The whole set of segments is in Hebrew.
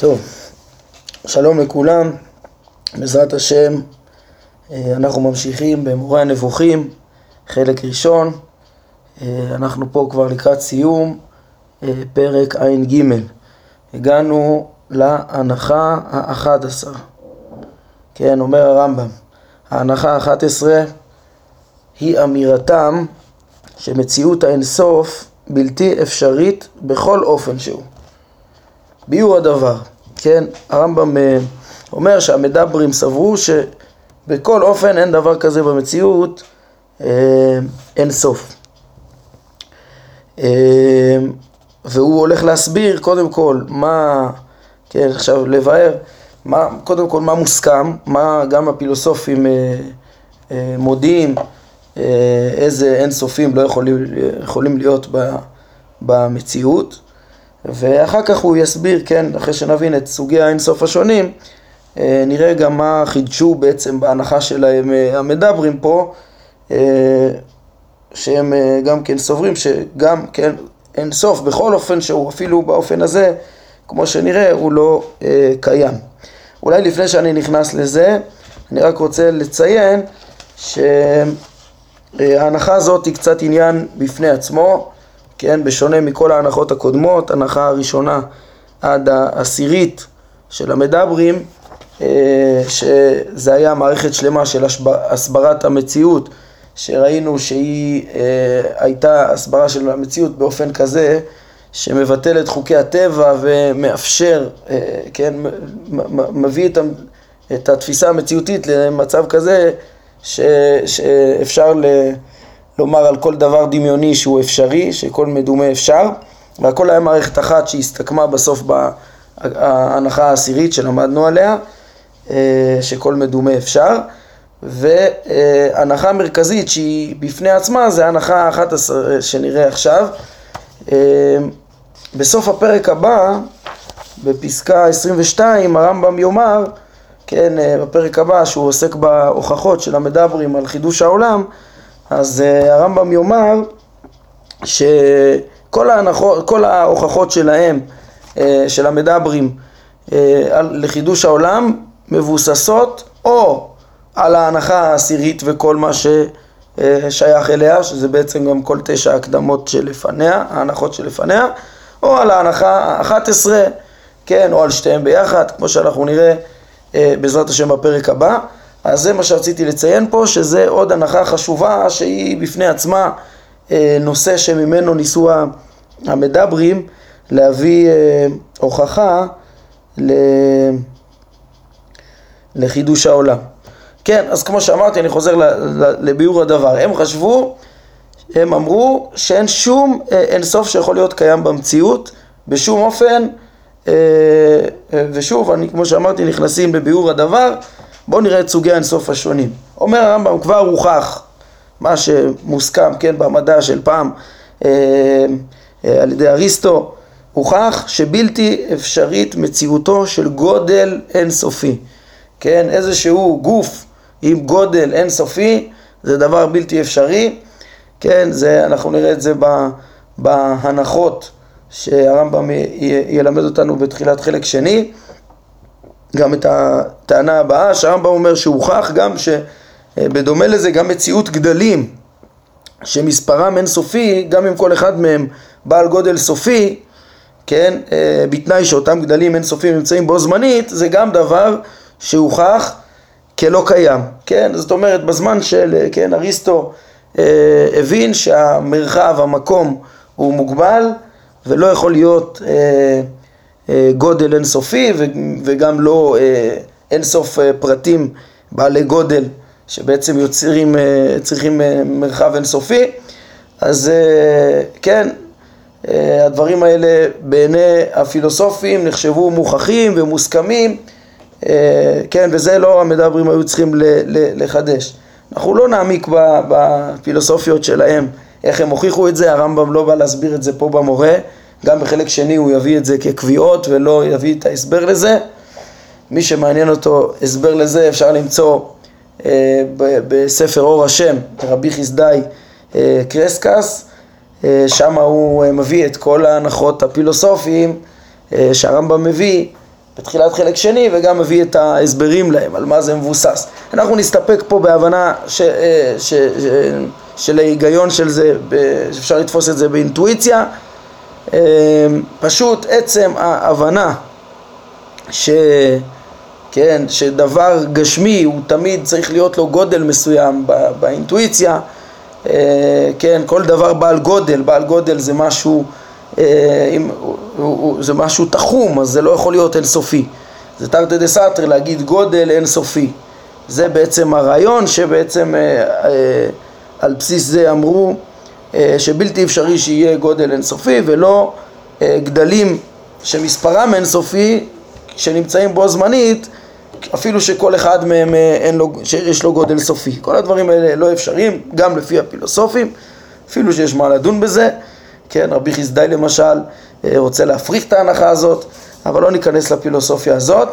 טוב, שלום לכולם, בעזרת השם אה, אנחנו ממשיכים במורה הנבוכים, חלק ראשון, אה, אנחנו פה כבר לקראת סיום אה, פרק ע"ג, הגענו להנחה האחת עשר, כן, אומר הרמב"ם, ההנחה האחת עשרה היא אמירתם שמציאות האינסוף בלתי אפשרית בכל אופן שהוא. ביור הדבר, כן, הרמב"ם אה, אומר שהמדברים סברו שבכל אופן אין דבר כזה במציאות אה, אין סוף. אה, והוא הולך להסביר קודם כל מה, כן, עכשיו לבאר, מה, קודם כל מה מוסכם, מה גם הפילוסופים מודיעים, איזה אין סופים לא יכולים, יכולים להיות במציאות. ואחר כך הוא יסביר, כן, אחרי שנבין את סוגי האינסוף השונים, אה, נראה גם מה חידשו בעצם בהנחה שלהם אה, המדברים פה, אה, שהם גם כן סוברים שגם, כן, אין סוף, בכל אופן שהוא אפילו באופן הזה, כמו שנראה, הוא לא קיים. אולי לפני שאני נכנס לזה, אני רק רוצה לציין שההנחה הזאת היא קצת עניין בפני עצמו, כן, בשונה מכל ההנחות הקודמות, הנחה הראשונה עד העשירית של המדברים, אה, שזה היה מערכת שלמה של הסברת המציאות, שראינו שהיא אה, הייתה הסברה של המציאות באופן כזה שמבטל את חוקי הטבע ומאפשר, אה, כן, מביא את, את התפיסה המציאותית למצב כזה ש, שאפשר ל... לומר על כל דבר דמיוני שהוא אפשרי, שכל מדומה אפשר, והכל היה מערכת אחת שהסתכמה בסוף בהנחה העשירית שלמדנו עליה, אה, שכל מדומה אפשר, והנחה מרכזית שהיא בפני עצמה זה ההנחה האחת שנראה עכשיו. אה, בסוף הפרק הבא, בפסקה 22, הרמב"ם יאמר, כן, אה, בפרק הבא שהוא עוסק בהוכחות של המדברים על חידוש העולם, אז uh, הרמב"ם יאמר שכל ההנחות, כל ההוכחות שלהם, uh, של המדברים על, לחידוש העולם, מבוססות או על ההנחה העשירית וכל מה ששייך אליה, שזה בעצם גם כל תשע ההקדמות שלפניה, ההנחות שלפניה, או על ההנחה האחת עשרה, כן, או על שתיהם ביחד, כמו שאנחנו נראה בעזרת השם בפרק הבא. אז זה מה שרציתי לציין פה, שזה עוד הנחה חשובה שהיא בפני עצמה אה, נושא שממנו ניסו המדברים להביא אה, הוכחה לחידוש העולם. כן, אז כמו שאמרתי, אני חוזר לביאור הדבר. הם חשבו, הם אמרו שאין שום אה, אין סוף שיכול להיות קיים במציאות, בשום אופן, ושוב, אני, כמו שאמרתי, נכנסים בביאור הדבר. בואו נראה את סוגי האינסוף השונים. אומר הרמב"ם, כבר הוכח מה שמוסכם, כן, במדע של פעם אה, אה, על ידי אריסטו, הוכח שבלתי אפשרית מציאותו של גודל אינסופי. כן, איזשהו גוף עם גודל אינסופי זה דבר בלתי אפשרי. כן, זה, אנחנו נראה את זה בהנחות שהרמב"ם ילמד אותנו בתחילת חלק שני. גם את הטענה הבאה, שהרמב"ם אומר שהוכח גם שבדומה לזה גם מציאות גדלים שמספרם אינסופי, גם אם כל אחד מהם בעל גודל סופי, כן, אה, בתנאי שאותם גדלים אינסופיים נמצאים בו זמנית, זה גם דבר שהוכח כלא קיים, כן, זאת אומרת בזמן של, אה, כן, אריסטו אה, הבין שהמרחב, המקום הוא מוגבל ולא יכול להיות אה, אה, גודל אינסופי וגם לא אה, אינסוף אה, פרטים בעלי גודל שבעצם יוצרים, צריכים מרחב אינסופי אז כן, הדברים האלה בעיני הפילוסופים נחשבו מוכחים ומוסכמים כן, וזה לא המדברים היו צריכים לחדש. אנחנו לא נעמיק בפילוסופיות שלהם, איך הם הוכיחו את זה, הרמב"ם לא בא להסביר את זה פה במורה גם בחלק שני הוא יביא את זה כקביעות ולא יביא את ההסבר לזה. מי שמעניין אותו הסבר לזה אפשר למצוא אה, בספר אור השם, רבי חסדאי אה, קרסקס, אה, שם הוא אה, מביא את כל ההנחות הפילוסופיים אה, שהרמב"ם מביא בתחילת חלק שני וגם מביא את ההסברים להם, על מה זה מבוסס. אנחנו נסתפק פה בהבנה ש, אה, ש, ש, של ההיגיון של זה, שאפשר לתפוס את זה באינטואיציה. אה, פשוט עצם ההבנה ש... כן, שדבר גשמי הוא תמיד צריך להיות לו גודל מסוים באינטואיציה, אה, כן, כל דבר בעל גודל, בעל גודל זה משהו, אה, זה משהו תחום, אז זה לא יכול להיות אינסופי. זה תרתי דה סתרי להגיד גודל אינסופי. זה בעצם הרעיון שבעצם אה, על בסיס זה אמרו שבלתי אפשרי שיהיה גודל אינסופי ולא גדלים שמספרם אינסופי שנמצאים בו זמנית אפילו שכל אחד מהם אה, אין לו, שיש לו גודל סופי. כל הדברים האלה לא אפשריים, גם לפי הפילוסופים, אפילו שיש מה לדון בזה. כן, רבי חסדאי למשל אה, רוצה להפריך את ההנחה הזאת, אבל לא ניכנס לפילוסופיה הזאת.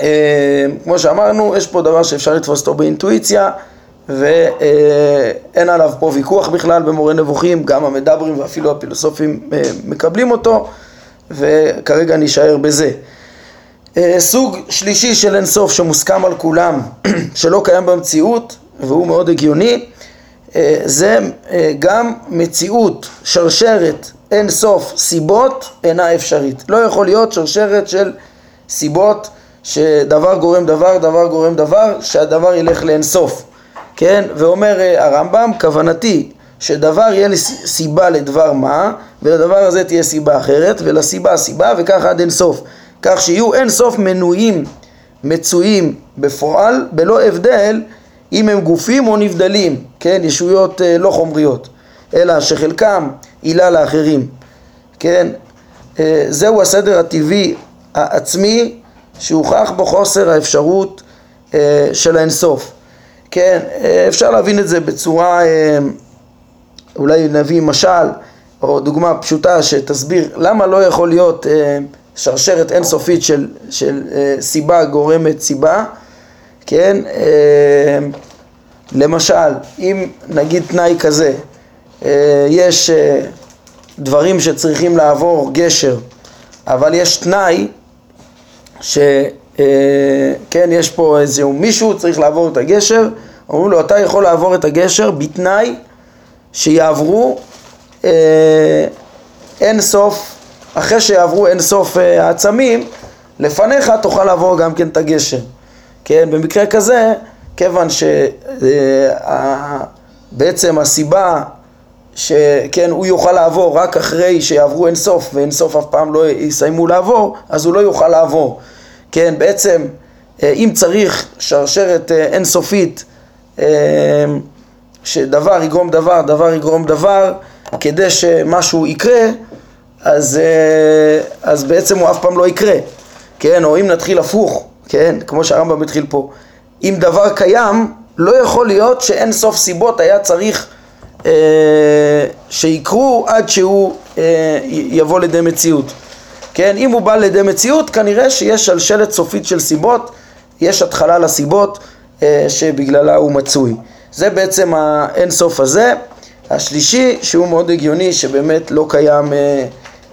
אה, כמו שאמרנו, יש פה דבר שאפשר לתפוס אותו באינטואיציה, ואין עליו פה ויכוח בכלל במורה נבוכים, גם המדברים ואפילו הפילוסופים מקבלים אותו, וכרגע נישאר בזה. אה, סוג שלישי של אינסוף שמוסכם על כולם, שלא קיים במציאות והוא מאוד הגיוני, אה, זה אה, גם מציאות, שרשרת אינסוף סיבות אינה אפשרית. לא יכול להיות שרשרת של סיבות שדבר גורם דבר, דבר גורם דבר, שהדבר ילך לאינסוף. כן? ואומר הרמב"ם, כוונתי שדבר יהיה סיבה לדבר מה, ולדבר הזה תהיה סיבה אחרת, ולסיבה סיבה, וככה עד אינסוף. כך שיהיו אין סוף מנויים מצויים בפועל בלא הבדל אם הם גופים או נבדלים, כן, ישויות אה, לא חומריות, אלא שחלקם עילה לאחרים, כן, אה, זהו הסדר הטבעי העצמי שהוכח בו חוסר האפשרות אה, של האינסוף, כן, אה, אפשר להבין את זה בצורה, אה, אולי נביא משל או דוגמה פשוטה שתסביר למה לא יכול להיות אה, שרשרת אינסופית של, של סיבה גורמת סיבה, כן? למשל, אם נגיד תנאי כזה, יש דברים שצריכים לעבור גשר, אבל יש תנאי שכן, אה, יש פה איזשהו מישהו צריך לעבור את הגשר, אומרים לו אתה יכול לעבור את הגשר בתנאי שיעברו אה, אין סוף אחרי שיעברו אין סוף אה, העצמים, לפניך תוכל לעבור גם כן את הגשר. כן, במקרה כזה, כיוון שבעצם הסיבה שכן, הוא יוכל לעבור רק אחרי שיעברו אין סוף, ואין סוף אף פעם לא יסיימו לעבור, אז הוא לא יוכל לעבור. כן, בעצם, אה, אם צריך שרשרת אינסופית, שדבר יגרום דבר, דבר יגרום דבר, כדי שמשהו יקרה, אז, אה, אז בעצם הוא אף פעם לא יקרה, כן? או אם נתחיל הפוך, כן? כמו שהרמב"ם התחיל פה, אם דבר קיים, לא יכול להיות שאין סוף סיבות היה צריך אה, שיקרו עד שהוא אה, יבוא לידי מציאות. כן, אם הוא בא לידי מציאות, כנראה שיש שלשלת סופית של סיבות, יש התחלה לסיבות אה, שבגללה הוא מצוי. זה בעצם האין סוף הזה. השלישי, שהוא מאוד הגיוני, שבאמת לא קיים אה,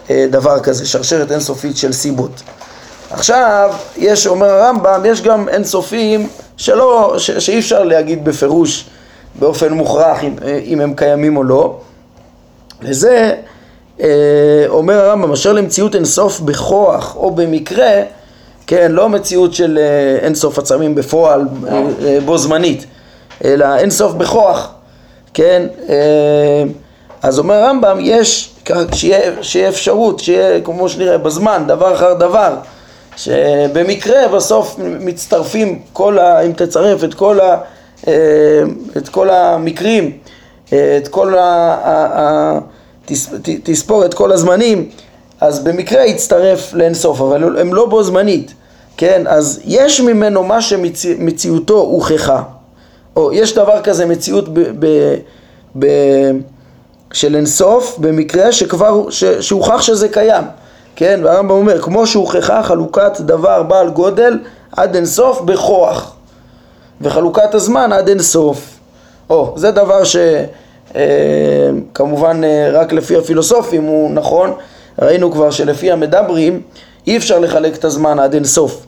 אה, דבר כזה, שרשרת אינסופית של סיבות. עכשיו, יש, אומר הרמב"ם, יש גם אינסופים שלא, ש, שאי אפשר להגיד בפירוש באופן מוכרח אם, אה, אם הם קיימים או לא, וזה אומר הרמב"ם, אשר למציאות אינסוף בכוח או במקרה, כן, לא מציאות של אינסוף עצמים בפועל בו זמנית, אלא אינסוף בכוח, כן, אז אומר הרמב"ם, יש שיהיה, שיהיה אפשרות, שיהיה כמו שנראה בזמן, דבר אחר דבר, שבמקרה בסוף מצטרפים כל ה... אם תצרף את כל, ה, אה, את כל המקרים, אה, את כל ה... תספור את כל הזמנים, אז במקרה יצטרף לאינסוף, אבל הם לא בו זמנית, כן? אז יש ממנו מה שמציאותו הוכחה, או יש דבר כזה מציאות ב... ב, ב של אינסוף במקרה שכבר, ש, שהוכח שזה קיים, כן? והרמב"ם אומר, כמו שהוכחה חלוקת דבר בעל גודל עד אינסוף בכוח, וחלוקת הזמן עד אינסוף. או, זה דבר שכמובן אה, אה, רק לפי הפילוסופים הוא נכון, ראינו כבר שלפי המדברים אי אפשר לחלק את הזמן עד אין סוף,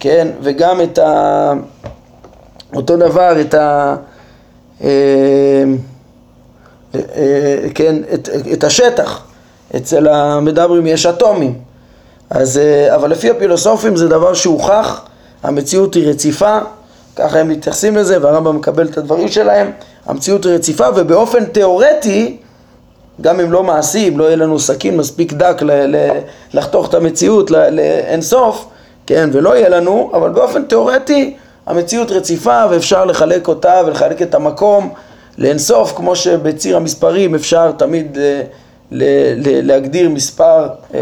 כן? וגם את ה... אותו דבר, את ה... אה, כן, את, את השטח. אצל המדברים יש אטומים. אז, אבל לפי הפילוסופים זה דבר שהוכח, המציאות היא רציפה, ככה הם מתייחסים לזה, והרמב"ם מקבל את הדברים שלהם, המציאות רציפה, ובאופן תיאורטי, גם אם לא מעשי, אם לא יהיה לנו סכין מספיק דק ל- ל- לחתוך את המציאות לאין סוף, כן, ולא יהיה לנו, אבל באופן תיאורטי המציאות רציפה ואפשר לחלק אותה ולחלק את המקום לאין סוף, כמו שבציר המספרים אפשר תמיד ל- ל- להגדיר מספר אה,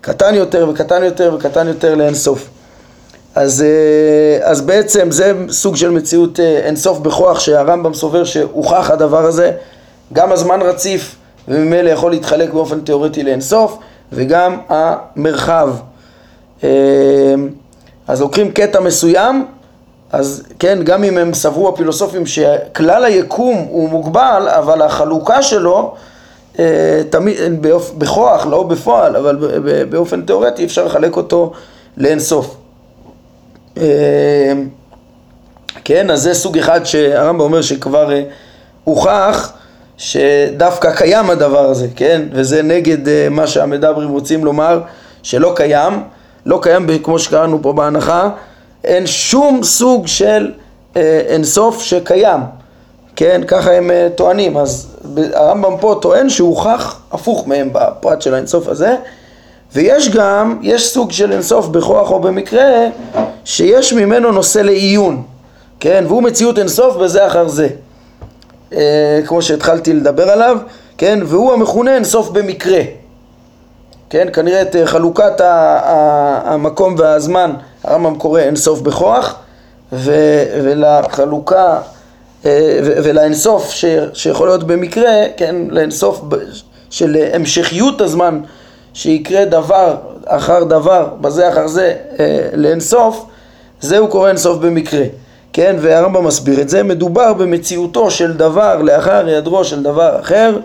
קטן יותר וקטן יותר וקטן יותר לאין סוף. אז, אה, אז בעצם זה סוג של מציאות אה, אינסוף בכוח שהרמב"ם סובר שהוכח הדבר הזה, גם הזמן רציף וממילא יכול להתחלק באופן תיאורטי לאינסוף וגם המרחב. אה, אז לוקחים קטע מסוים, אז כן, גם אם הם סברו הפילוסופים שכלל היקום הוא מוגבל, אבל החלוקה שלו תמיד, בכוח, לא בפועל, אבל באופן תיאורטי אפשר לחלק אותו לאינסוף. אמ, כן, אז זה סוג אחד שהרמב"ם אומר שכבר אה, הוכח שדווקא קיים הדבר הזה, כן? וזה נגד אה, מה שהמדברים רוצים לומר שלא קיים, לא קיים כמו שקראנו פה בהנחה, אין שום סוג של אה, אינסוף שקיים, כן? ככה הם טוענים, אז הרמב"ם פה טוען שהוכח הפוך מהם בפרט של האינסוף הזה ויש גם, יש סוג של אינסוף בכוח או במקרה, שיש ממנו נושא לעיון, כן? והוא מציאות אינסוף בזה אחר זה. אה, כמו שהתחלתי לדבר עליו, כן? והוא המכונה אינסוף במקרה. כן? כנראה את אה, חלוקת המקום והזמן, הרמב"ם קורא אינסוף בכוח, ו, ולחלוקה אה, ולאינסוף ש, שיכול להיות במקרה, כן? לאינסוף של המשכיות הזמן שיקרה דבר אחר דבר, בזה אחר זה, אה, לאינסוף, זה הוא קורא אינסוף במקרה. כן, והרמב"ם מסביר את זה, מדובר במציאותו של דבר לאחר היעדרו של דבר אחר,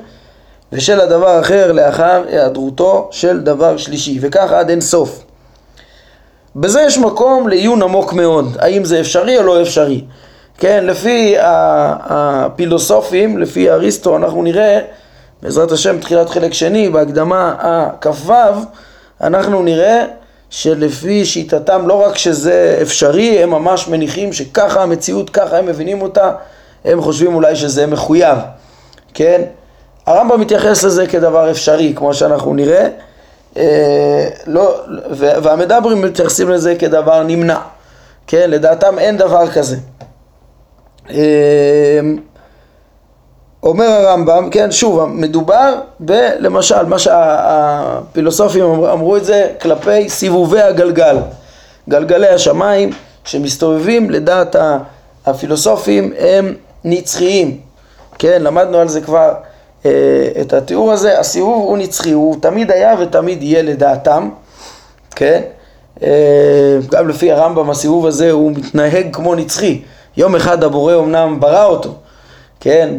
ושל הדבר האחר לאחר היעדרותו של דבר שלישי, וכך עד אינסוף. בזה יש מקום לעיון עמוק מאוד, האם זה אפשרי או לא אפשרי. כן, לפי הפילוסופים, לפי אריסטו, אנחנו נראה בעזרת השם תחילת חלק שני בהקדמה הכ"ו אנחנו נראה שלפי שיטתם לא רק שזה אפשרי הם ממש מניחים שככה המציאות ככה הם מבינים אותה הם חושבים אולי שזה מחויב כן? הרמב"ם מתייחס לזה כדבר אפשרי כמו שאנחנו נראה אה, לא, והמדברים מתייחסים לזה כדבר נמנע כן? לדעתם אין דבר כזה. אה, אומר הרמב"ם, כן, שוב, מדובר ב... למשל, מה שהפילוסופים אמרו את זה כלפי סיבובי הגלגל, גלגלי השמיים שמסתובבים לדעת הפילוסופים הם נצחיים, כן, למדנו על זה כבר אה, את התיאור הזה, הסיבוב הוא נצחי, הוא תמיד היה ותמיד יהיה לדעתם, כן, אה, גם לפי הרמב"ם הסיבוב הזה הוא מתנהג כמו נצחי, יום אחד הבורא אמנם ברא אותו כן,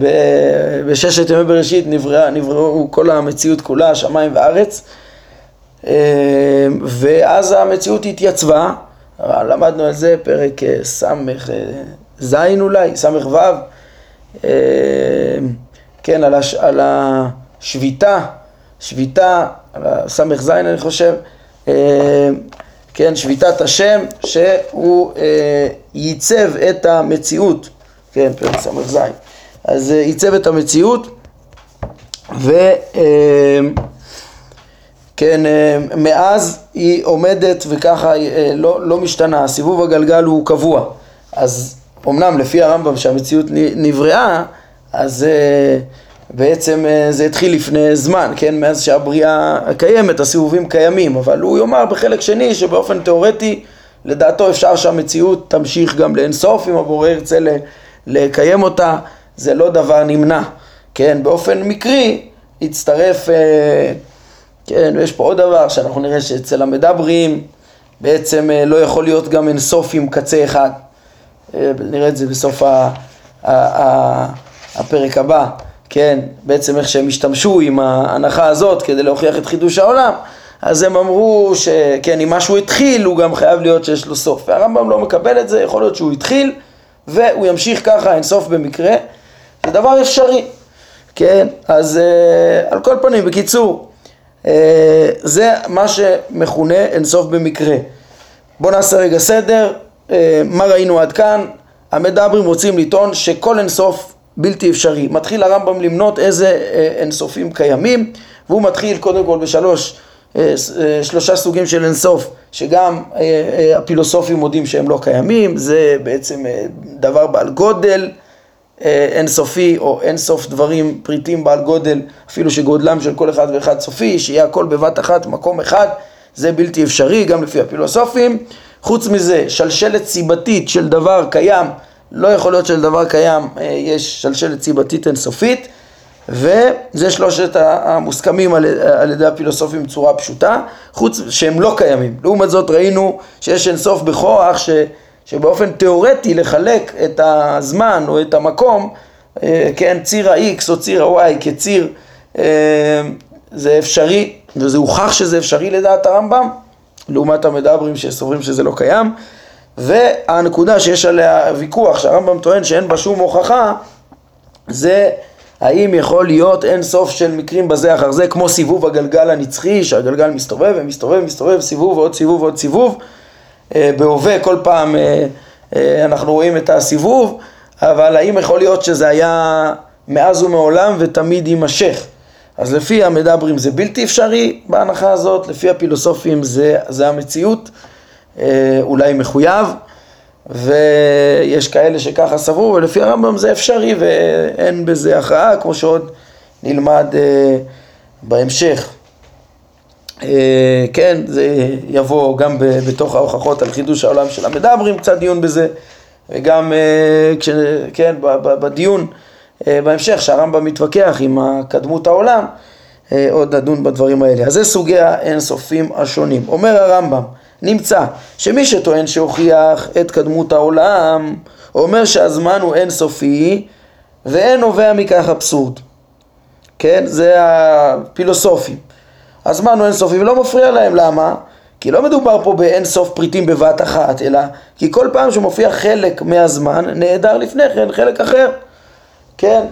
בששת ימי בראשית נברא, נבראו כל המציאות כולה, שמיים וארץ, אה, ואז המציאות התייצבה, למדנו על זה פרק אה, ס"ז אולי, ס"ו, אה, כן, על, הש, על השביתה, שביתה, ס"ז אני חושב, כן, שביתת השם, שהוא ייצב את המציאות, כן, פרק ס"ז. אז אה, עיצב את המציאות וכן, אה, אה, מאז היא עומדת וככה לא, לא משתנה, הסיבוב הגלגל הוא קבוע. אז אמנם לפי הרמב"ם שהמציאות נבראה, אז בעצם זה התחיל לפני זמן, כן? מאז שהבריאה קיימת, הסיבובים קיימים, אבל הוא יאמר בחלק שני שבאופן תיאורטי לדעתו אפשר שהמציאות תמשיך גם לאינסוף אם הבורא ירצה לקיים אותה זה לא דבר נמנע, כן, באופן מקרי הצטרף, אה, כן, ויש פה עוד דבר שאנחנו נראה שאצל המדברים בעצם אה, לא יכול להיות גם אינסוף עם קצה אחד, אה, נראה את זה בסוף ה, ה, ה, הפרק הבא, כן, בעצם איך שהם השתמשו עם ההנחה הזאת כדי להוכיח את חידוש העולם, אז הם אמרו שכן, אם משהו התחיל, הוא גם חייב להיות שיש לו סוף. והרמב"ם לא מקבל את זה, יכול להיות שהוא התחיל, והוא ימשיך ככה אין סוף במקרה. זה דבר אפשרי, כן? אז uh, על כל פנים, בקיצור, uh, זה מה שמכונה אין סוף במקרה. בואו נעשה רגע סדר, uh, מה ראינו עד כאן? המדברים רוצים לטעון שכל אין סוף בלתי אפשרי. מתחיל הרמב"ם למנות איזה uh, אין סופים קיימים, והוא מתחיל קודם כל בשלוש אה, אה, שלושה סוגים של אינסוף, שגם אה, הפילוסופים מודים שהם לא קיימים, זה בעצם דבר בעל גודל אינסופי, או אינסוף דברים, פריטים בעל גודל, אפילו שגודלם של כל אחד ואחד סופי, שיהיה הכל בבת אחת, מקום אחד, זה בלתי אפשרי, גם לפי הפילוסופים. חוץ מזה, שלשלת סיבתית של דבר קיים, לא יכול להיות שלדבר קיים יש שלשלת סיבתית אינסופית. וזה שלושת המוסכמים על, על ידי הפילוסופים בצורה פשוטה, חוץ שהם לא קיימים. לעומת זאת ראינו שיש אינסוף בכוח ש, שבאופן תיאורטי לחלק את הזמן או את המקום, אה, כן, ציר ה-X או ציר ה-Y כציר, אה, זה אפשרי, וזה הוכח שזה אפשרי לדעת הרמב"ם, לעומת המדברים שסוברים שזה לא קיים. והנקודה שיש עליה ויכוח, שהרמב"ם טוען שאין בה שום הוכחה, זה האם יכול להיות אין סוף של מקרים בזה אחר זה, כמו סיבוב הגלגל הנצחי, שהגלגל מסתובב ומסתובב ומסתובב, סיבוב ועוד סיבוב ועוד סיבוב. אה, בהווה כל פעם אה, אה, אנחנו רואים את הסיבוב, אבל האם יכול להיות שזה היה מאז ומעולם ותמיד יימשך? אז לפי המדברים זה בלתי אפשרי בהנחה הזאת, לפי הפילוסופים זה, זה המציאות, אולי מחויב. ויש כאלה שככה סברו, ולפי הרמב"ם זה אפשרי ואין בזה הכרעה, כמו שעוד נלמד בהמשך. אה, כן, זה יבוא גם בתוך ההוכחות על חידוש העולם של המדברים, קצת דיון בזה, וגם, אה, כש, כן, בדיון אה, בהמשך, שהרמב"ם מתווכח עם קדמות העולם, עוד נדון בדברים האלה. אז זה סוגי האינסופים השונים. אומר הרמב"ם, נמצא שמי שטוען שהוכיח את קדמות העולם, אומר שהזמן הוא אינסופי ואין נובע מכך אבסורד. כן? זה הפילוסופים. הזמן הוא אינסופי ולא מפריע להם, למה? כי לא מדובר פה באין סוף פריטים בבת אחת, אלא כי כל פעם שמופיע חלק מהזמן, נעדר לפני כן חלק אחר. כן?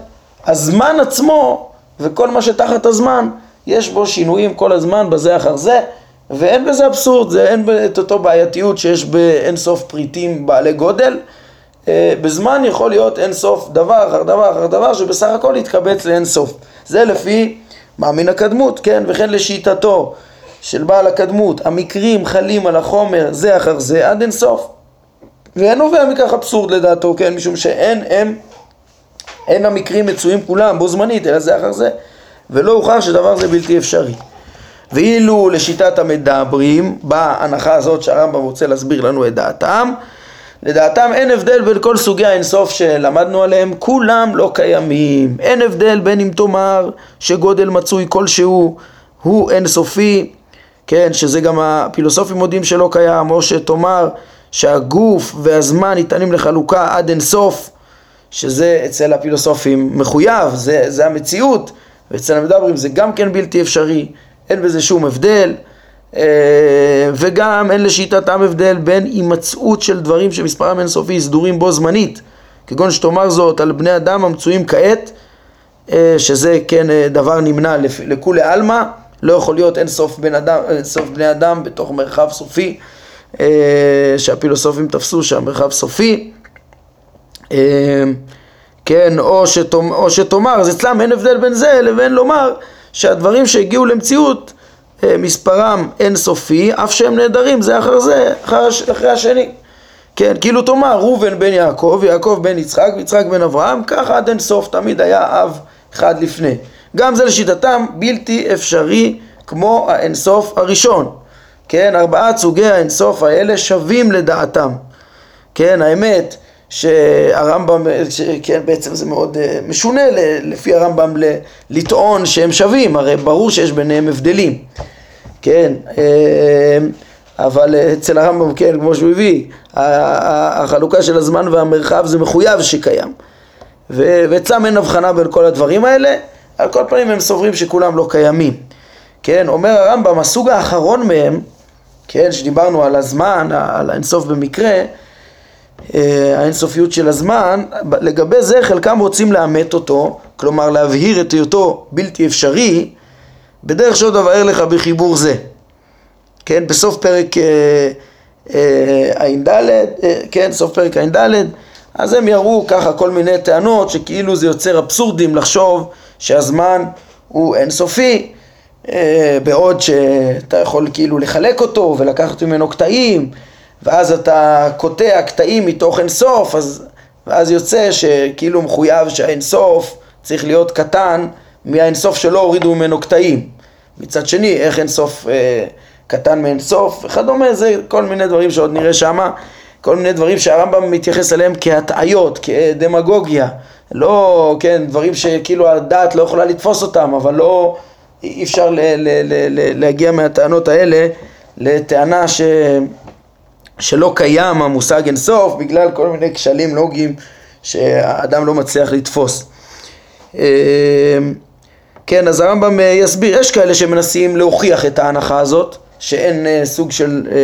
הזמן עצמו וכל מה שתחת הזמן, יש בו שינויים כל הזמן בזה אחר זה, ואין בזה אבסורד, זה אין את אותו בעייתיות שיש באין סוף פריטים בעלי גודל. אה, בזמן יכול להיות אין סוף דבר אחר דבר אחר דבר שבסך הכל יתקבץ לאין סוף. זה לפי מאמין הקדמות, כן, וכן לשיטתו של בעל הקדמות, המקרים חלים על החומר זה אחר זה עד אין סוף. ואין נובע מכך אבסורד לדעתו, כן, משום שאין הם, אין המקרים מצויים כולם בו זמנית, אלא זה אחר זה, ולא הוכח שדבר זה בלתי אפשרי. ואילו לשיטת המדברים, בהנחה הזאת שהרמב"ם רוצה להסביר לנו את דעתם, לדעתם אין הבדל בין כל סוגי האינסוף שלמדנו עליהם, כולם לא קיימים. אין הבדל בין אם תאמר שגודל מצוי כלשהו הוא אינסופי, כן, שזה גם הפילוסופים מודים שלא קיים, או שתאמר שהגוף והזמן ניתנים לחלוקה עד אינסוף, שזה אצל הפילוסופים מחויב, זה, זה המציאות, ואצל המדברים זה גם כן בלתי אפשרי. אין בזה שום הבדל, וגם אין לשיטתם הבדל בין הימצאות של דברים שמספרם אינסופי סדורים בו זמנית, כגון שתאמר זאת על בני אדם המצויים כעת, אה, שזה כן אה, דבר נמנע לכולי עלמא, לא יכול להיות אין סוף, בן אדם, אין סוף בני אדם בתוך מרחב סופי, שהפילוסופים תפסו שהמרחב סופי. כן, או, שתאמר, או שתאמר, אז אצלם אין הבדל בין זה לבין לומר שהדברים שהגיעו למציאות אה, מספרם אינסופי, אף שהם נהדרים זה אחר זה, אחר, אחרי השני. כן, כאילו תאמר ראובן בן יעקב, יעקב בן יצחק, ויצחק בן אברהם, ככה עד אינסוף תמיד היה אב אחד לפני. גם זה לשיטתם בלתי אפשרי כמו האינסוף הראשון. כן, ארבעת סוגי האינסוף האלה שווים לדעתם. כן, האמת שהרמב"ם, כן, בעצם זה מאוד אה, משונה לפי הרמב"ם לטעון שהם שווים, הרי ברור שיש ביניהם הבדלים, כן, אה, אבל אצל הרמב"ם, כן, כמו שהוא הביא, החלוקה של הזמן והמרחב זה מחויב שקיים, ואצלם אין הבחנה בין כל הדברים האלה, על כל פנים הם סוברים שכולם לא קיימים, כן, אומר הרמב"ם, הסוג האחרון מהם, כן, שדיברנו על הזמן, על האינסוף במקרה, אה, האינסופיות של הזמן, לגבי זה חלקם רוצים לאמת אותו, כלומר להבהיר את היותו בלתי אפשרי, בדרך שעוד אבאר לך בחיבור זה. כן, בסוף פרק אה, אה, ע"ד, כן, סוף פרק ע"ד, אז הם יראו ככה כל מיני טענות שכאילו זה יוצר אבסורדים לחשוב שהזמן הוא אינסופי, בעוד שאתה יכול כאילו לחלק אותו ולקחת ממנו קטעים ואז אתה קוטע קטעים מתוך אינסוף, אז, ואז יוצא שכאילו מחויב שהאינסוף צריך להיות קטן מהאינסוף שלא הורידו ממנו קטעים. מצד שני, איך אינסוף אה, קטן מאינסוף וכדומה, זה כל מיני דברים שעוד נראה שמה, כל מיני דברים שהרמב"ם מתייחס אליהם כהטעיות, כדמגוגיה, לא, כן, דברים שכאילו הדעת לא יכולה לתפוס אותם, אבל לא, אי אפשר ל- ל- ל- ל- להגיע מהטענות האלה לטענה ש... שלא קיים המושג אינסוף בגלל כל מיני כשלים לוגיים שהאדם לא מצליח לתפוס. כן, אז הרמב"ם אה, יסביר, יש כאלה שמנסים להוכיח את ההנחה הזאת, שאין אה, סוג של אה,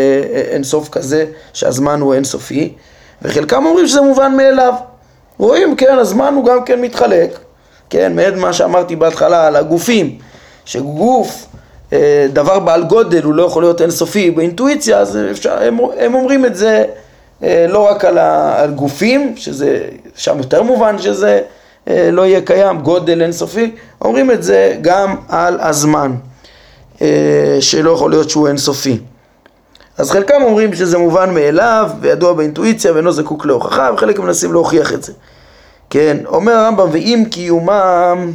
אינסוף כזה, שהזמן הוא אינסופי, וחלקם אומרים שזה מובן מאליו. רואים, כן, הזמן הוא גם כן מתחלק, כן, מעד מה שאמרתי בהתחלה על הגופים, שגוף אה, דבר בעל גודל הוא לא יכול להיות אינסופי באינטואיציה, אז אפשר, הם, הם אומרים את זה אה, לא רק על, הגופים, שזה שם יותר מובן שזה אה, לא יהיה קיים, גודל אינסופי, אומרים את זה גם על הזמן, שלא יכול להיות שהוא אינסופי. אז חלקם אומרים שזה מובן מאליו וידוע באינטואיציה ואינו זקוק להוכחה וחלק מנסים להוכיח את זה. כן, אומר הרמב"ם ואם קיומם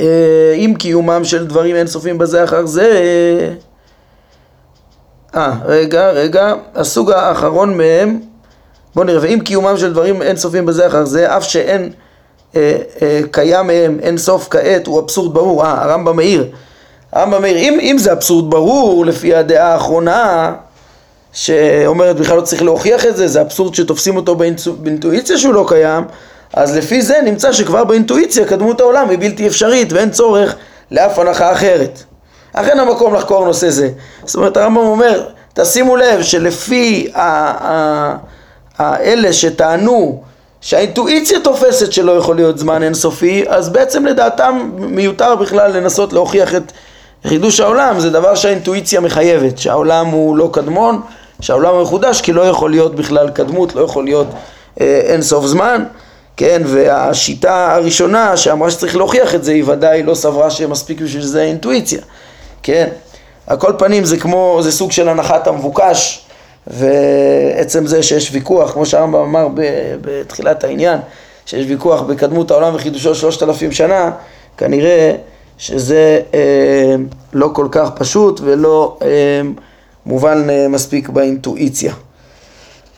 אה, עם קיומם של דברים אינסופיים בזה אחר זה אה, רגע, רגע, הסוג האחרון מהם בואו נראה, ואם קיומם של דברים אינסופיים בזה אחר זה, אף שאין אה, אה, קיים מהם אין סוף כעת, הוא אבסורד ברור, אה, הרמב"ם מאיר, הרמב"ם מאיר, אם, אם זה אבסורד ברור לפי הדעה האחרונה שאומרת בכלל לא צריך להוכיח את זה, זה אבסורד שתופסים אותו באינטואיציה שהוא לא קיים, אז לפי זה נמצא שכבר באינטואיציה קדמות העולם היא בלתי אפשרית ואין צורך לאף הנחה אחרת. אכן המקום לחקור נושא זה. זאת אומרת הרמב"ם אומר, תשימו לב שלפי האלה שטענו שהאינטואיציה תופסת שלא יכול להיות זמן אינסופי, אז בעצם לדעתם מיותר בכלל לנסות להוכיח את חידוש העולם, זה דבר שהאינטואיציה מחייבת, שהעולם הוא לא קדמון, שהעולם הוא מחודש כי לא יכול להיות בכלל קדמות, לא יכול להיות אה, אינסוף זמן. כן, והשיטה הראשונה שאמרה שצריך להוכיח את זה, היא ודאי לא סברה שמספיק בשביל זה אינטואיציה, כן? על כל פנים זה כמו, זה סוג של הנחת המבוקש, ועצם זה שיש ויכוח, כמו שהרמב"ם אמר בתחילת העניין, שיש ויכוח בקדמות העולם וחידושו שלושת אלפים שנה, כנראה שזה אה, לא כל כך פשוט ולא אה, מובן אה, מספיק באינטואיציה.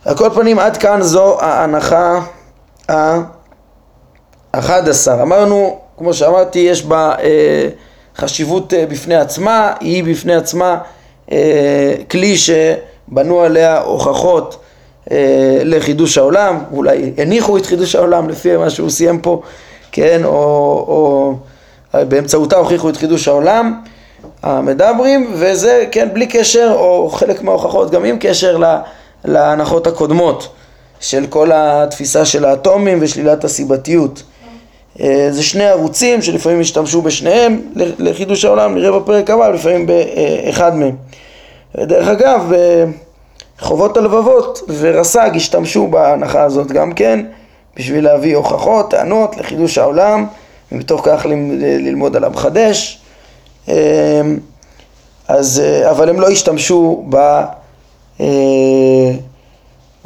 על כל פנים עד כאן זו ההנחה האחד עשר. אמרנו, כמו שאמרתי, יש בה אה, חשיבות אה, בפני עצמה, היא בפני עצמה אה, כלי שבנו עליה הוכחות אה, לחידוש העולם, אולי הניחו את חידוש העולם לפי מה שהוא סיים פה, כן, או, או באמצעותה הוכיחו את חידוש העולם המדברים, וזה כן בלי קשר, או חלק מההוכחות גם עם קשר להנחות הקודמות. של כל התפיסה של האטומים ושלילת הסיבתיות. אה, זה שני ערוצים שלפעמים השתמשו בשניהם לחידוש העולם, נראה בפרק הבא, לפעמים באחד מהם. דרך אגב, חובות הלבבות ורס"ג השתמשו בהנחה הזאת גם כן, בשביל להביא הוכחות, טענות לחידוש העולם, ומתוך כך ללמוד על המחדש. אה, אז, אה, אבל הם לא השתמשו ב...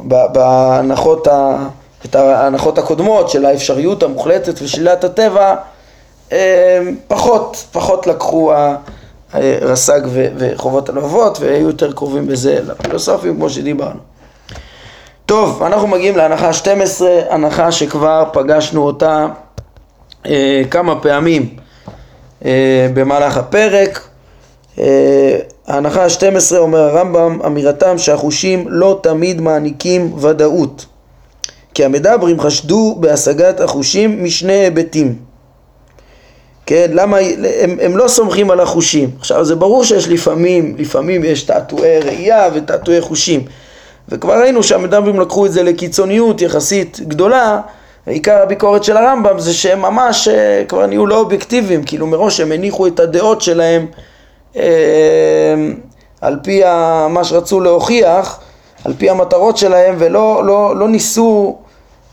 בהנחות ה... את ההנחות הקודמות של האפשריות המוחלטת ושלילת הטבע פחות, פחות לקחו הרס"ג וחובות הלבבות והיו יותר קרובים בזה לפילוסופים כמו שדיברנו. טוב, אנחנו מגיעים להנחה 12, הנחה שכבר פגשנו אותה אה, כמה פעמים אה, במהלך הפרק. אה, ההנחה ה-12 אומר הרמב"ם, אמירתם שהחושים לא תמיד מעניקים ודאות. כי המדברים חשדו בהשגת החושים משני היבטים. כן, למה, הם, הם לא סומכים על החושים. עכשיו זה ברור שיש לפעמים, לפעמים יש תעתועי ראייה ותעתועי חושים. וכבר ראינו שהמדברים לקחו את זה לקיצוניות יחסית גדולה, עיקר הביקורת של הרמב"ם זה שהם ממש אה, כבר נהיו לא אובייקטיביים, כאילו מראש הם הניחו את הדעות שלהם אה, על פי מה שרצו להוכיח, על פי המטרות שלהם, ולא לא, לא ניסו,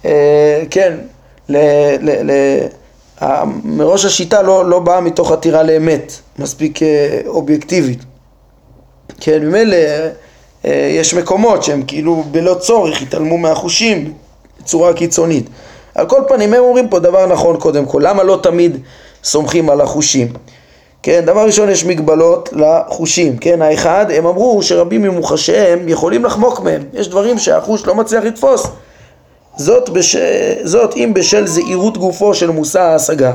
אה, כן, ל, ל, ל, מראש השיטה לא, לא באה מתוך עתירה לאמת, מספיק אובייקטיבית. כן, ממילא יש מקומות שהם כאילו בלא צורך התעלמו מהחושים בצורה קיצונית. על כל פנים הם אומרים פה דבר נכון קודם כל, למה לא תמיד סומכים על החושים? כן, דבר ראשון יש מגבלות לחושים, כן, האחד, הם אמרו שרבים ממוחשיהם יכולים לחמוק מהם, יש דברים שהחוש לא מצליח לתפוס, זאת, בש... זאת אם בשל זהירות גופו של מושא ההשגה,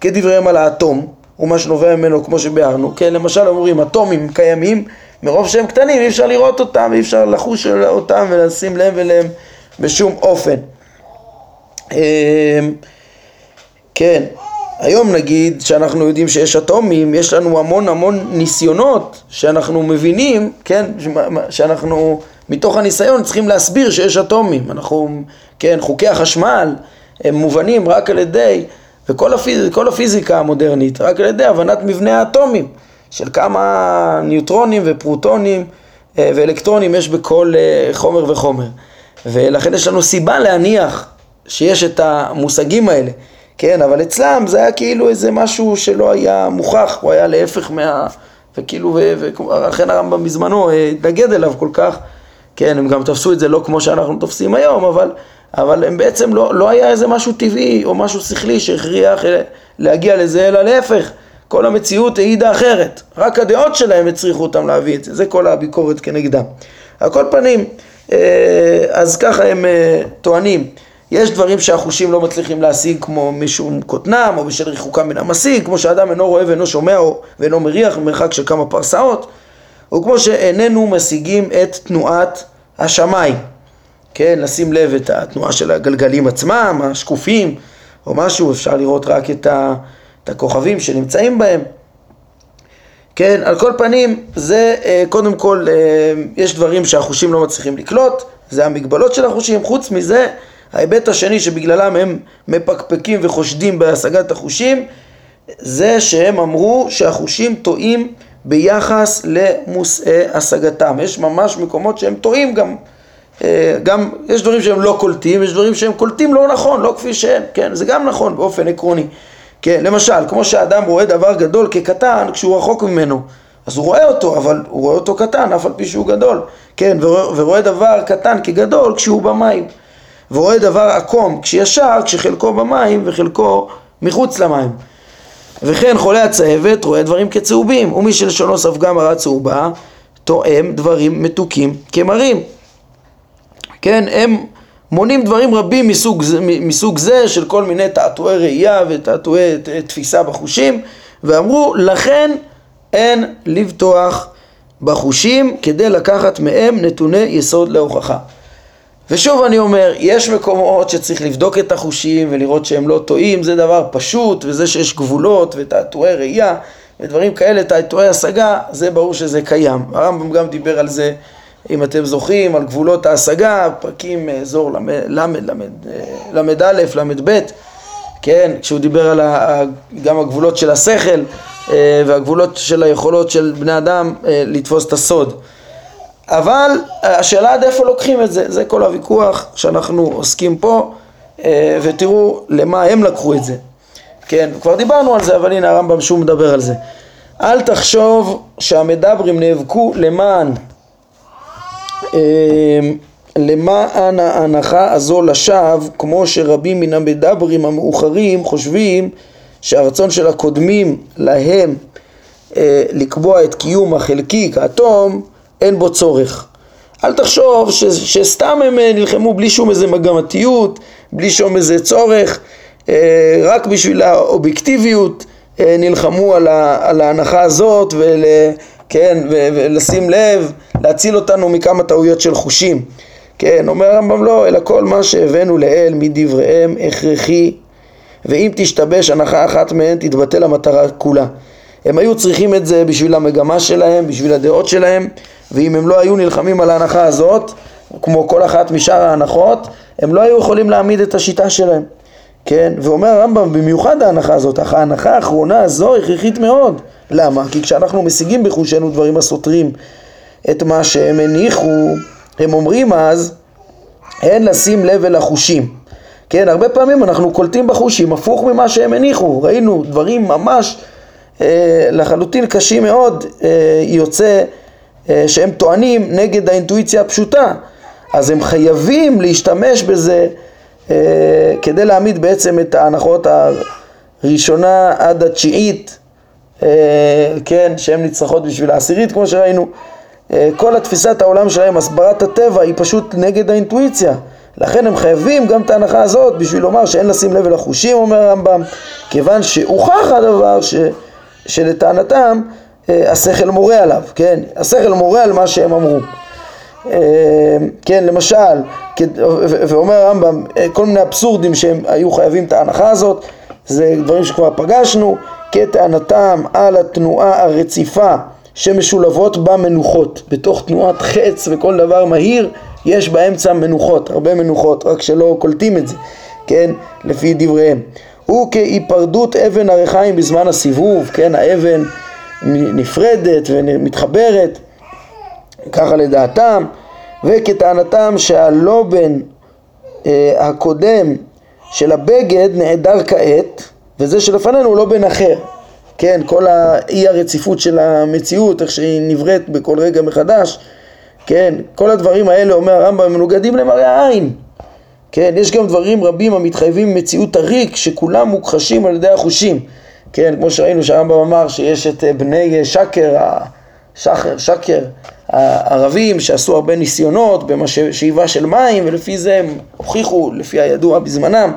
כדבריהם על האטום, ומה שנובע ממנו כמו שביארנו, כן, למשל אומרים אטומים קיימים, מרוב שהם קטנים אי אפשר לראות אותם, אי אפשר לחוש אותם ולשים לב אליהם בשום אופן. אמ, כן, היום נגיד שאנחנו יודעים שיש אטומים, יש לנו המון המון ניסיונות שאנחנו מבינים, כן, שאנחנו מתוך הניסיון צריכים להסביר שיש אטומים, אנחנו, כן, חוקי החשמל הם מובנים רק על ידי, וכל הפיז, הפיזיקה המודרנית, רק על ידי הבנת מבנה האטומים, של כמה ניוטרונים ופרוטונים אה, ואלקטרונים יש בכל אה, חומר וחומר, ולכן יש לנו סיבה להניח שיש את המושגים האלה, כן, אבל אצלם זה היה כאילו איזה משהו שלא היה מוכח, הוא היה להפך מה... וכאילו, ולכן הרמב"ם בזמנו אה, התנגד אליו כל כך, כן, הם גם תפסו את זה לא כמו שאנחנו תופסים היום, אבל, אבל הם בעצם לא, לא היה איזה משהו טבעי או משהו שכלי שהכריח אה, להגיע לזה, אלא להפך, כל המציאות העידה אחרת, רק הדעות שלהם הצריכו אותם להביא את זה, זה כל הביקורת כנגדם. על כל פנים, אה, אז ככה הם טוענים. יש דברים שהחושים לא מצליחים להשיג כמו משום קוטנם או בשל ריחוקם מן המשיג, כמו שאדם אינו רואה ואינו שומע ואינו מריח במרחק של כמה פרסאות, או כמו שאיננו משיגים את תנועת השמיים. כן, לשים לב את התנועה של הגלגלים עצמם, השקופים, או משהו, אפשר לראות רק את, ה, את הכוכבים שנמצאים בהם. כן, על כל פנים, זה אה, קודם כל, אה, יש דברים שהחושים לא מצליחים לקלוט, זה המגבלות של החושים, חוץ מזה, ההיבט השני שבגללם הם מפקפקים וחושדים בהשגת החושים זה שהם אמרו שהחושים טועים ביחס למושאי השגתם. יש ממש מקומות שהם טועים גם, גם יש דברים שהם לא קולטים, יש דברים שהם קולטים לא נכון, לא כפי שהם, כן, זה גם נכון באופן עקרוני. כן, למשל, כמו שאדם רואה דבר גדול כקטן כשהוא רחוק ממנו, אז הוא רואה אותו, אבל הוא רואה אותו קטן אף על פי שהוא גדול, כן, ורואה דבר קטן כגדול כשהוא במים. ורואה דבר עקום כשישר, כשחלקו במים וחלקו מחוץ למים. וכן חולה הצהבת רואה דברים כצהובים, ומי שלשונו ספגה מרה צהובה, תואם דברים מתוקים כמרים. כן, הם מונים דברים רבים מסוג, מסוג זה של כל מיני תעתועי ראייה ותעתועי תפיסה בחושים, ואמרו לכן אין לבטוח בחושים כדי לקחת מהם נתוני יסוד להוכחה. ושוב אני אומר, יש מקומות שצריך לבדוק את החושים ולראות שהם לא טועים, זה דבר פשוט, וזה שיש גבולות ותעתועי ראייה ודברים כאלה, תעתועי השגה, זה ברור שזה קיים. הרמב"ם גם דיבר על זה, אם אתם זוכרים, על גבולות ההשגה, פרקים אזור ל"א, ל"ב, כן, כשהוא דיבר על גם הגבולות של השכל אה, והגבולות של היכולות של בני אדם אה, לתפוס את הסוד. אבל השאלה עד איפה לוקחים את זה, זה כל הוויכוח שאנחנו עוסקים פה, אה, ותראו למה הם לקחו את זה. כן, כבר דיברנו על זה, אבל הנה הרמב"ם שוב מדבר על זה. אל תחשוב שהמדברים נאבקו למען, אה, למען ההנחה הזו לשווא, כמו שרבים מן המדברים המאוחרים חושבים שהרצון של הקודמים להם אה, לקבוע את קיום החלקי כאטום אין בו צורך. אל תחשוב ש, שסתם הם אה, נלחמו בלי שום איזה מגמתיות, בלי שום איזה צורך, אה, רק בשביל האובייקטיביות נלחמו על, ה, על ההנחה הזאת ול, כן, ולשים לב, להציל אותנו מכמה טעויות של חושים. כן, אומר הרמב"ם לא, אלא כל מה שהבאנו לאל מדבריהם הכרחי ואם תשתבש הנחה אחת מהן תתבטל המטרה כולה. הם היו צריכים את זה בשביל המגמה שלהם, בשביל הדעות שלהם, ואם הם לא היו נלחמים על ההנחה הזאת, כמו כל אחת משאר ההנחות, הם לא היו יכולים להעמיד את השיטה שלהם. כן? ואומר הרמב"ם, במיוחד ההנחה הזאת, אך ההנחה האחרונה הזו הכרחית מאוד. למה? כי כשאנחנו משיגים בחושנו דברים הסותרים את מה שהם הניחו, הם אומרים אז, אין לשים לב אל החושים. כן, הרבה פעמים אנחנו קולטים בחושים הפוך ממה שהם הניחו, ראינו דברים ממש אה, לחלוטין קשים מאוד, אה, יוצא אה, שהם טוענים נגד האינטואיציה הפשוטה, אז הם חייבים להשתמש בזה אה, כדי להעמיד בעצם את ההנחות הראשונה עד התשיעית, כן, שהן נצרכות בשביל העשירית כמו שראינו, אה, כל התפיסת העולם שלהם, הסברת הטבע, היא פשוט נגד האינטואיציה. לכן הם חייבים גם את ההנחה הזאת בשביל לומר שאין לשים לב אל החושים, אומר הרמב"ם, כיוון שהוכח הדבר ש, שלטענתם השכל מורה עליו, כן? השכל מורה על מה שהם אמרו. כן, למשל, ואומר הרמב"ם, כל מיני אבסורדים שהם היו חייבים את ההנחה הזאת, זה דברים שכבר פגשנו, כטענתם על התנועה הרציפה שמשולבות בה מנוחות. בתוך תנועת חץ וכל דבר מהיר יש באמצע מנוחות, הרבה מנוחות, רק שלא קולטים את זה, כן, לפי דבריהם. הוא כהיפרדות אבן הריחיים בזמן הסיבוב, כן, האבן נפרדת ומתחברת, ככה לדעתם, וכטענתם שהלובן אה, הקודם של הבגד נעדר כעת, וזה שלפנינו הוא לא בן אחר. כן, כל האי הרציפות של המציאות, איך שהיא נבראת בכל רגע מחדש, כן, כל הדברים האלה, אומר הרמב"ם, מנוגדים למראה העין. כן, יש גם דברים רבים המתחייבים ממציאות הריק, שכולם מוכחשים על ידי החושים. כן, כמו שראינו שהרמב"ם אמר שיש את בני שקר, שחר, שקר, הערבים שעשו הרבה ניסיונות בשאיבה של מים ולפי זה הם הוכיחו, לפי הידוע בזמנם,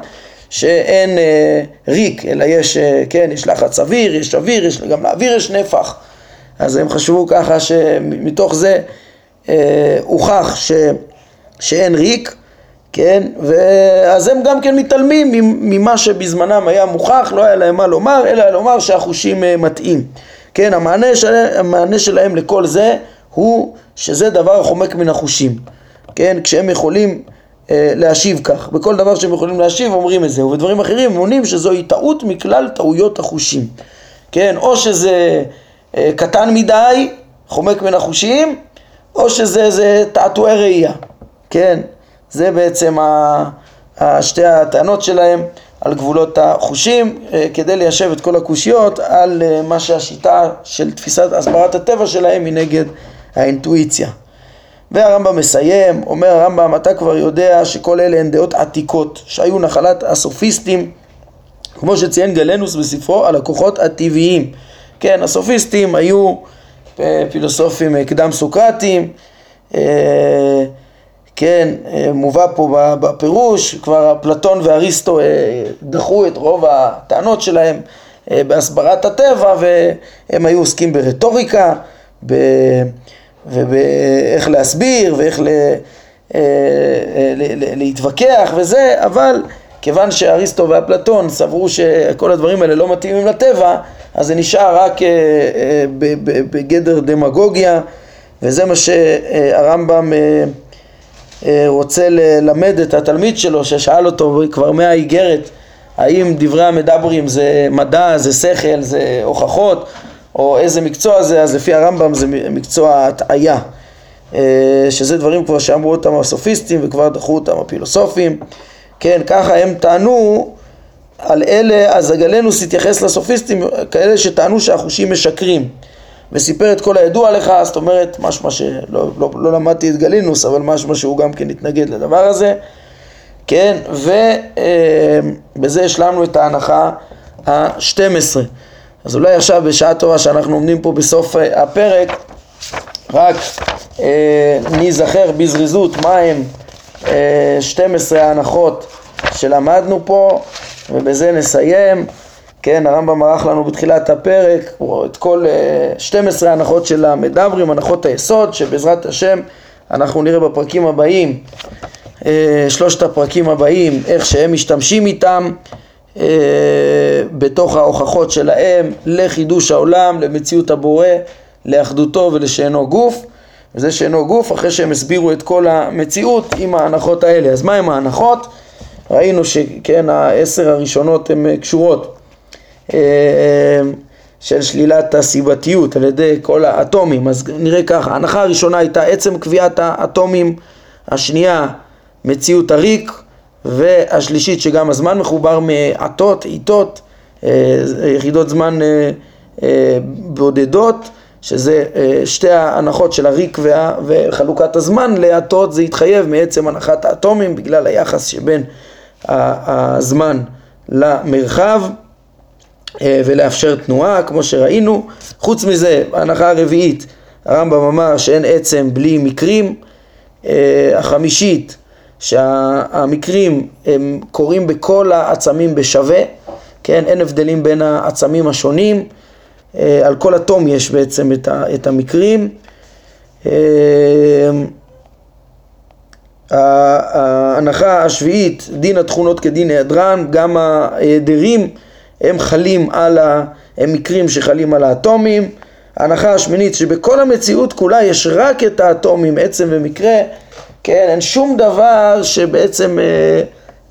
שאין אה, ריק, אלא יש, אה, כן, יש לחץ אוויר, יש אוויר, יש, גם לאוויר יש נפח. אז הם חשבו ככה שמתוך זה אה, הוכח ש, שאין ריק, כן, ואז הם גם כן מתעלמים ממה שבזמנם היה מוכח, לא היה להם מה לומר, אלא לומר שהחושים אה, מטעים. כן, המענה, של, המענה שלהם לכל זה הוא שזה דבר החומק מן החושים. כן, כשהם יכולים להשיב כך. בכל דבר שהם יכולים להשיב אומרים את זה, ובדברים אחרים הם עונים שזוהי טעות מכלל טעויות החושים. כן, או שזה אה, קטן מדי, חומק מן החושים, או שזה תעתועי ראייה. כן, זה בעצם ה, שתי הטענות שלהם על גבולות החושים, אה, כדי ליישב את כל הקושיות על אה, מה שהשיטה של תפיסת הסברת הטבע שלהם היא נגד האינטואיציה. והרמב"ם מסיים, אומר הרמב"ם, אתה כבר יודע שכל אלה הן דעות עתיקות, שהיו נחלת הסופיסטים, כמו שציין גלנוס בספרו על הכוחות הטבעיים. כן, הסופיסטים היו אה, פילוסופים קדם סוקרטיים, כן, מובא פה בפירוש, כבר אפלטון ואריסטו דחו את רוב הטענות שלהם בהסברת הטבע והם היו עוסקים ברטוריקה, ב... ובאיך להסביר ואיך ל, אה, אה, להתווכח וזה, אבל כיוון שאריסטו ואפלטון סברו שכל הדברים האלה לא מתאימים לטבע, אז זה נשאר רק אה, בגדר דמגוגיה, וזה מה שהרמב"ם רוצה ללמד את התלמיד שלו, ששאל אותו כבר מהאיגרת, האם דברי המדברים זה מדע, זה שכל, זה הוכחות, או איזה מקצוע זה, אז לפי הרמב"ם זה מקצוע הטעיה, אה, שזה דברים כבר שאמרו אותם הסופיסטים וכבר דחו אותם הפילוסופים, כן, ככה הם טענו על אלה, אז הגלנוס התייחס לסופיסטים כאלה שטענו שהחושים משקרים. וסיפר את כל הידוע לך, זאת אומרת, משמע שלא לא, לא, לא למדתי את גלינוס, אבל משמע שהוא גם כן התנגד לדבר הזה, כן, ובזה אה, השלמנו את ההנחה ה-12. אז אולי עכשיו בשעה טובה שאנחנו עומדים פה בסוף אה, הפרק, רק אה, ניזכר בזריזות מהם אה, 12 ההנחות שלמדנו פה, ובזה נסיים. כן, הרמב"ם ערך לנו בתחילת הפרק את כל אה, 12 ההנחות של המדברים, הנחות היסוד, שבעזרת השם אנחנו נראה בפרקים הבאים, אה, שלושת הפרקים הבאים, איך שהם משתמשים איתם. אה, בתוך ההוכחות שלהם לחידוש העולם, למציאות הבורא, לאחדותו ולשאינו גוף. וזה שאינו גוף אחרי שהם הסבירו את כל המציאות עם ההנחות האלה. אז מה הם ההנחות? ראינו שכן העשר הראשונות הן קשורות אה, של שלילת הסיבתיות על ידי כל האטומים. אז נראה ככה, ההנחה הראשונה הייתה עצם קביעת האטומים, השנייה מציאות הריק, והשלישית שגם הזמן מחובר מעטות, עיתות, אה, יחידות זמן אה, בודדות, שזה שתי ההנחות של הריק וה, וחלוקת הזמן לעטות, זה התחייב מעצם הנחת האטומים בגלל היחס שבין הזמן למרחב אה, ולאפשר תנועה כמו שראינו. חוץ מזה, ההנחה הרביעית, הרמב"ם אמר שאין עצם בלי מקרים. אה, החמישית, שהמקרים הם קורים בכל העצמים בשווה, כן, אין הבדלים בין העצמים השונים, אה, על כל אטום יש בעצם את המקרים. ההנחה השביעית, דין התכונות כדין היעדרן, גם ההיעדרים הם חלים על ה... הם מקרים שחלים על האטומים. ההנחה השמינית שבכל המציאות כולה יש רק את האטומים, עצם ומקרה, כן, אין שום דבר שבעצם אה,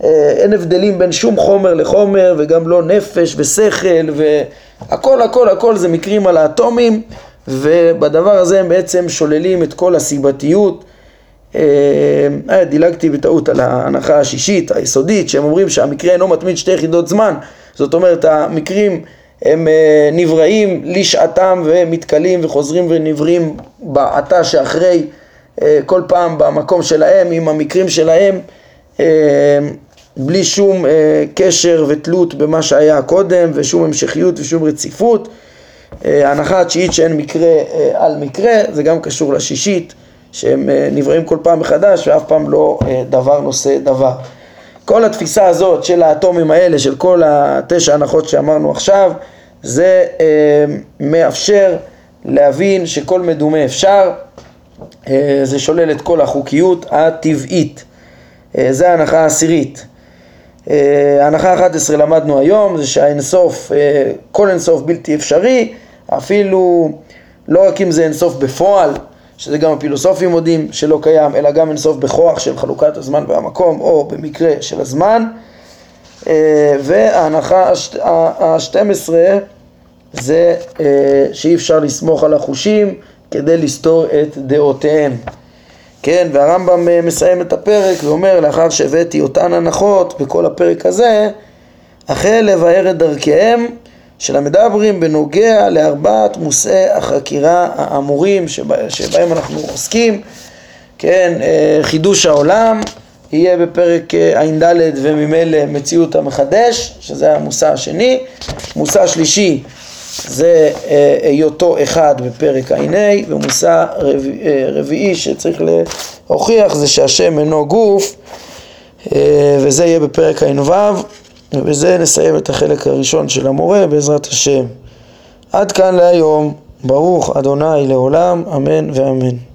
אה, אין הבדלים בין שום חומר לחומר וגם לא נפש ושכל והכל הכל הכל זה מקרים על האטומים ובדבר הזה הם בעצם שוללים את כל הסיבתיות. אה, אה, דילגתי בטעות על ההנחה השישית, היסודית, שהם אומרים שהמקרה אינו מתמיד שתי יחידות זמן, זאת אומרת המקרים הם אה, נבראים לשעתם ומתכלים וחוזרים ונבראים בעתה שאחרי כל פעם במקום שלהם עם המקרים שלהם בלי שום קשר ותלות במה שהיה קודם ושום המשכיות ושום רציפות. ההנחה התשיעית שאין מקרה על מקרה זה גם קשור לשישית שהם אה, נבראים כל פעם מחדש ואף פעם לא אה, דבר נושא דבר. כל התפיסה הזאת של האטומים האלה, של כל התשע הנחות שאמרנו עכשיו, זה אה, מאפשר להבין שכל מדומה אפשר, זה שולל את כל החוקיות הטבעית. זה ההנחה העשירית. ההנחה ה-11 למדנו היום, זה שהאינסוף, כל אינסוף בלתי אפשרי, אפילו לא רק אם זה אינסוף בפועל, שזה גם הפילוסופים מודים שלא קיים, אלא גם אינסוף בכוח של חלוקת הזמן והמקום, או במקרה של הזמן. אה, וההנחה ה-12 זה אה, שאי אפשר לסמוך על החושים כדי לסתור את דעותיהם. כן, והרמב"ם אה, מסיים את הפרק ואומר, לאחר שהבאתי אותן הנחות בכל הפרק הזה, החל לבאר את דרכיהם של המדברים בנוגע לארבעת מושאי החקירה האמורים שבה, שבהם אנחנו עוסקים, כן, אה, חידוש העולם יהיה בפרק אה, ע"ד וממילא מציאות המחדש, שזה המושא השני, מושא שלישי זה אה, היותו אחד בפרק ע"ה, ומושא רביעי שצריך להוכיח זה שהשם אינו גוף, וזה יהיה בפרק ע"ו. ובזה נסיים את החלק הראשון של המורה בעזרת השם. עד כאן להיום, ברוך אדוני לעולם, אמן ואמן.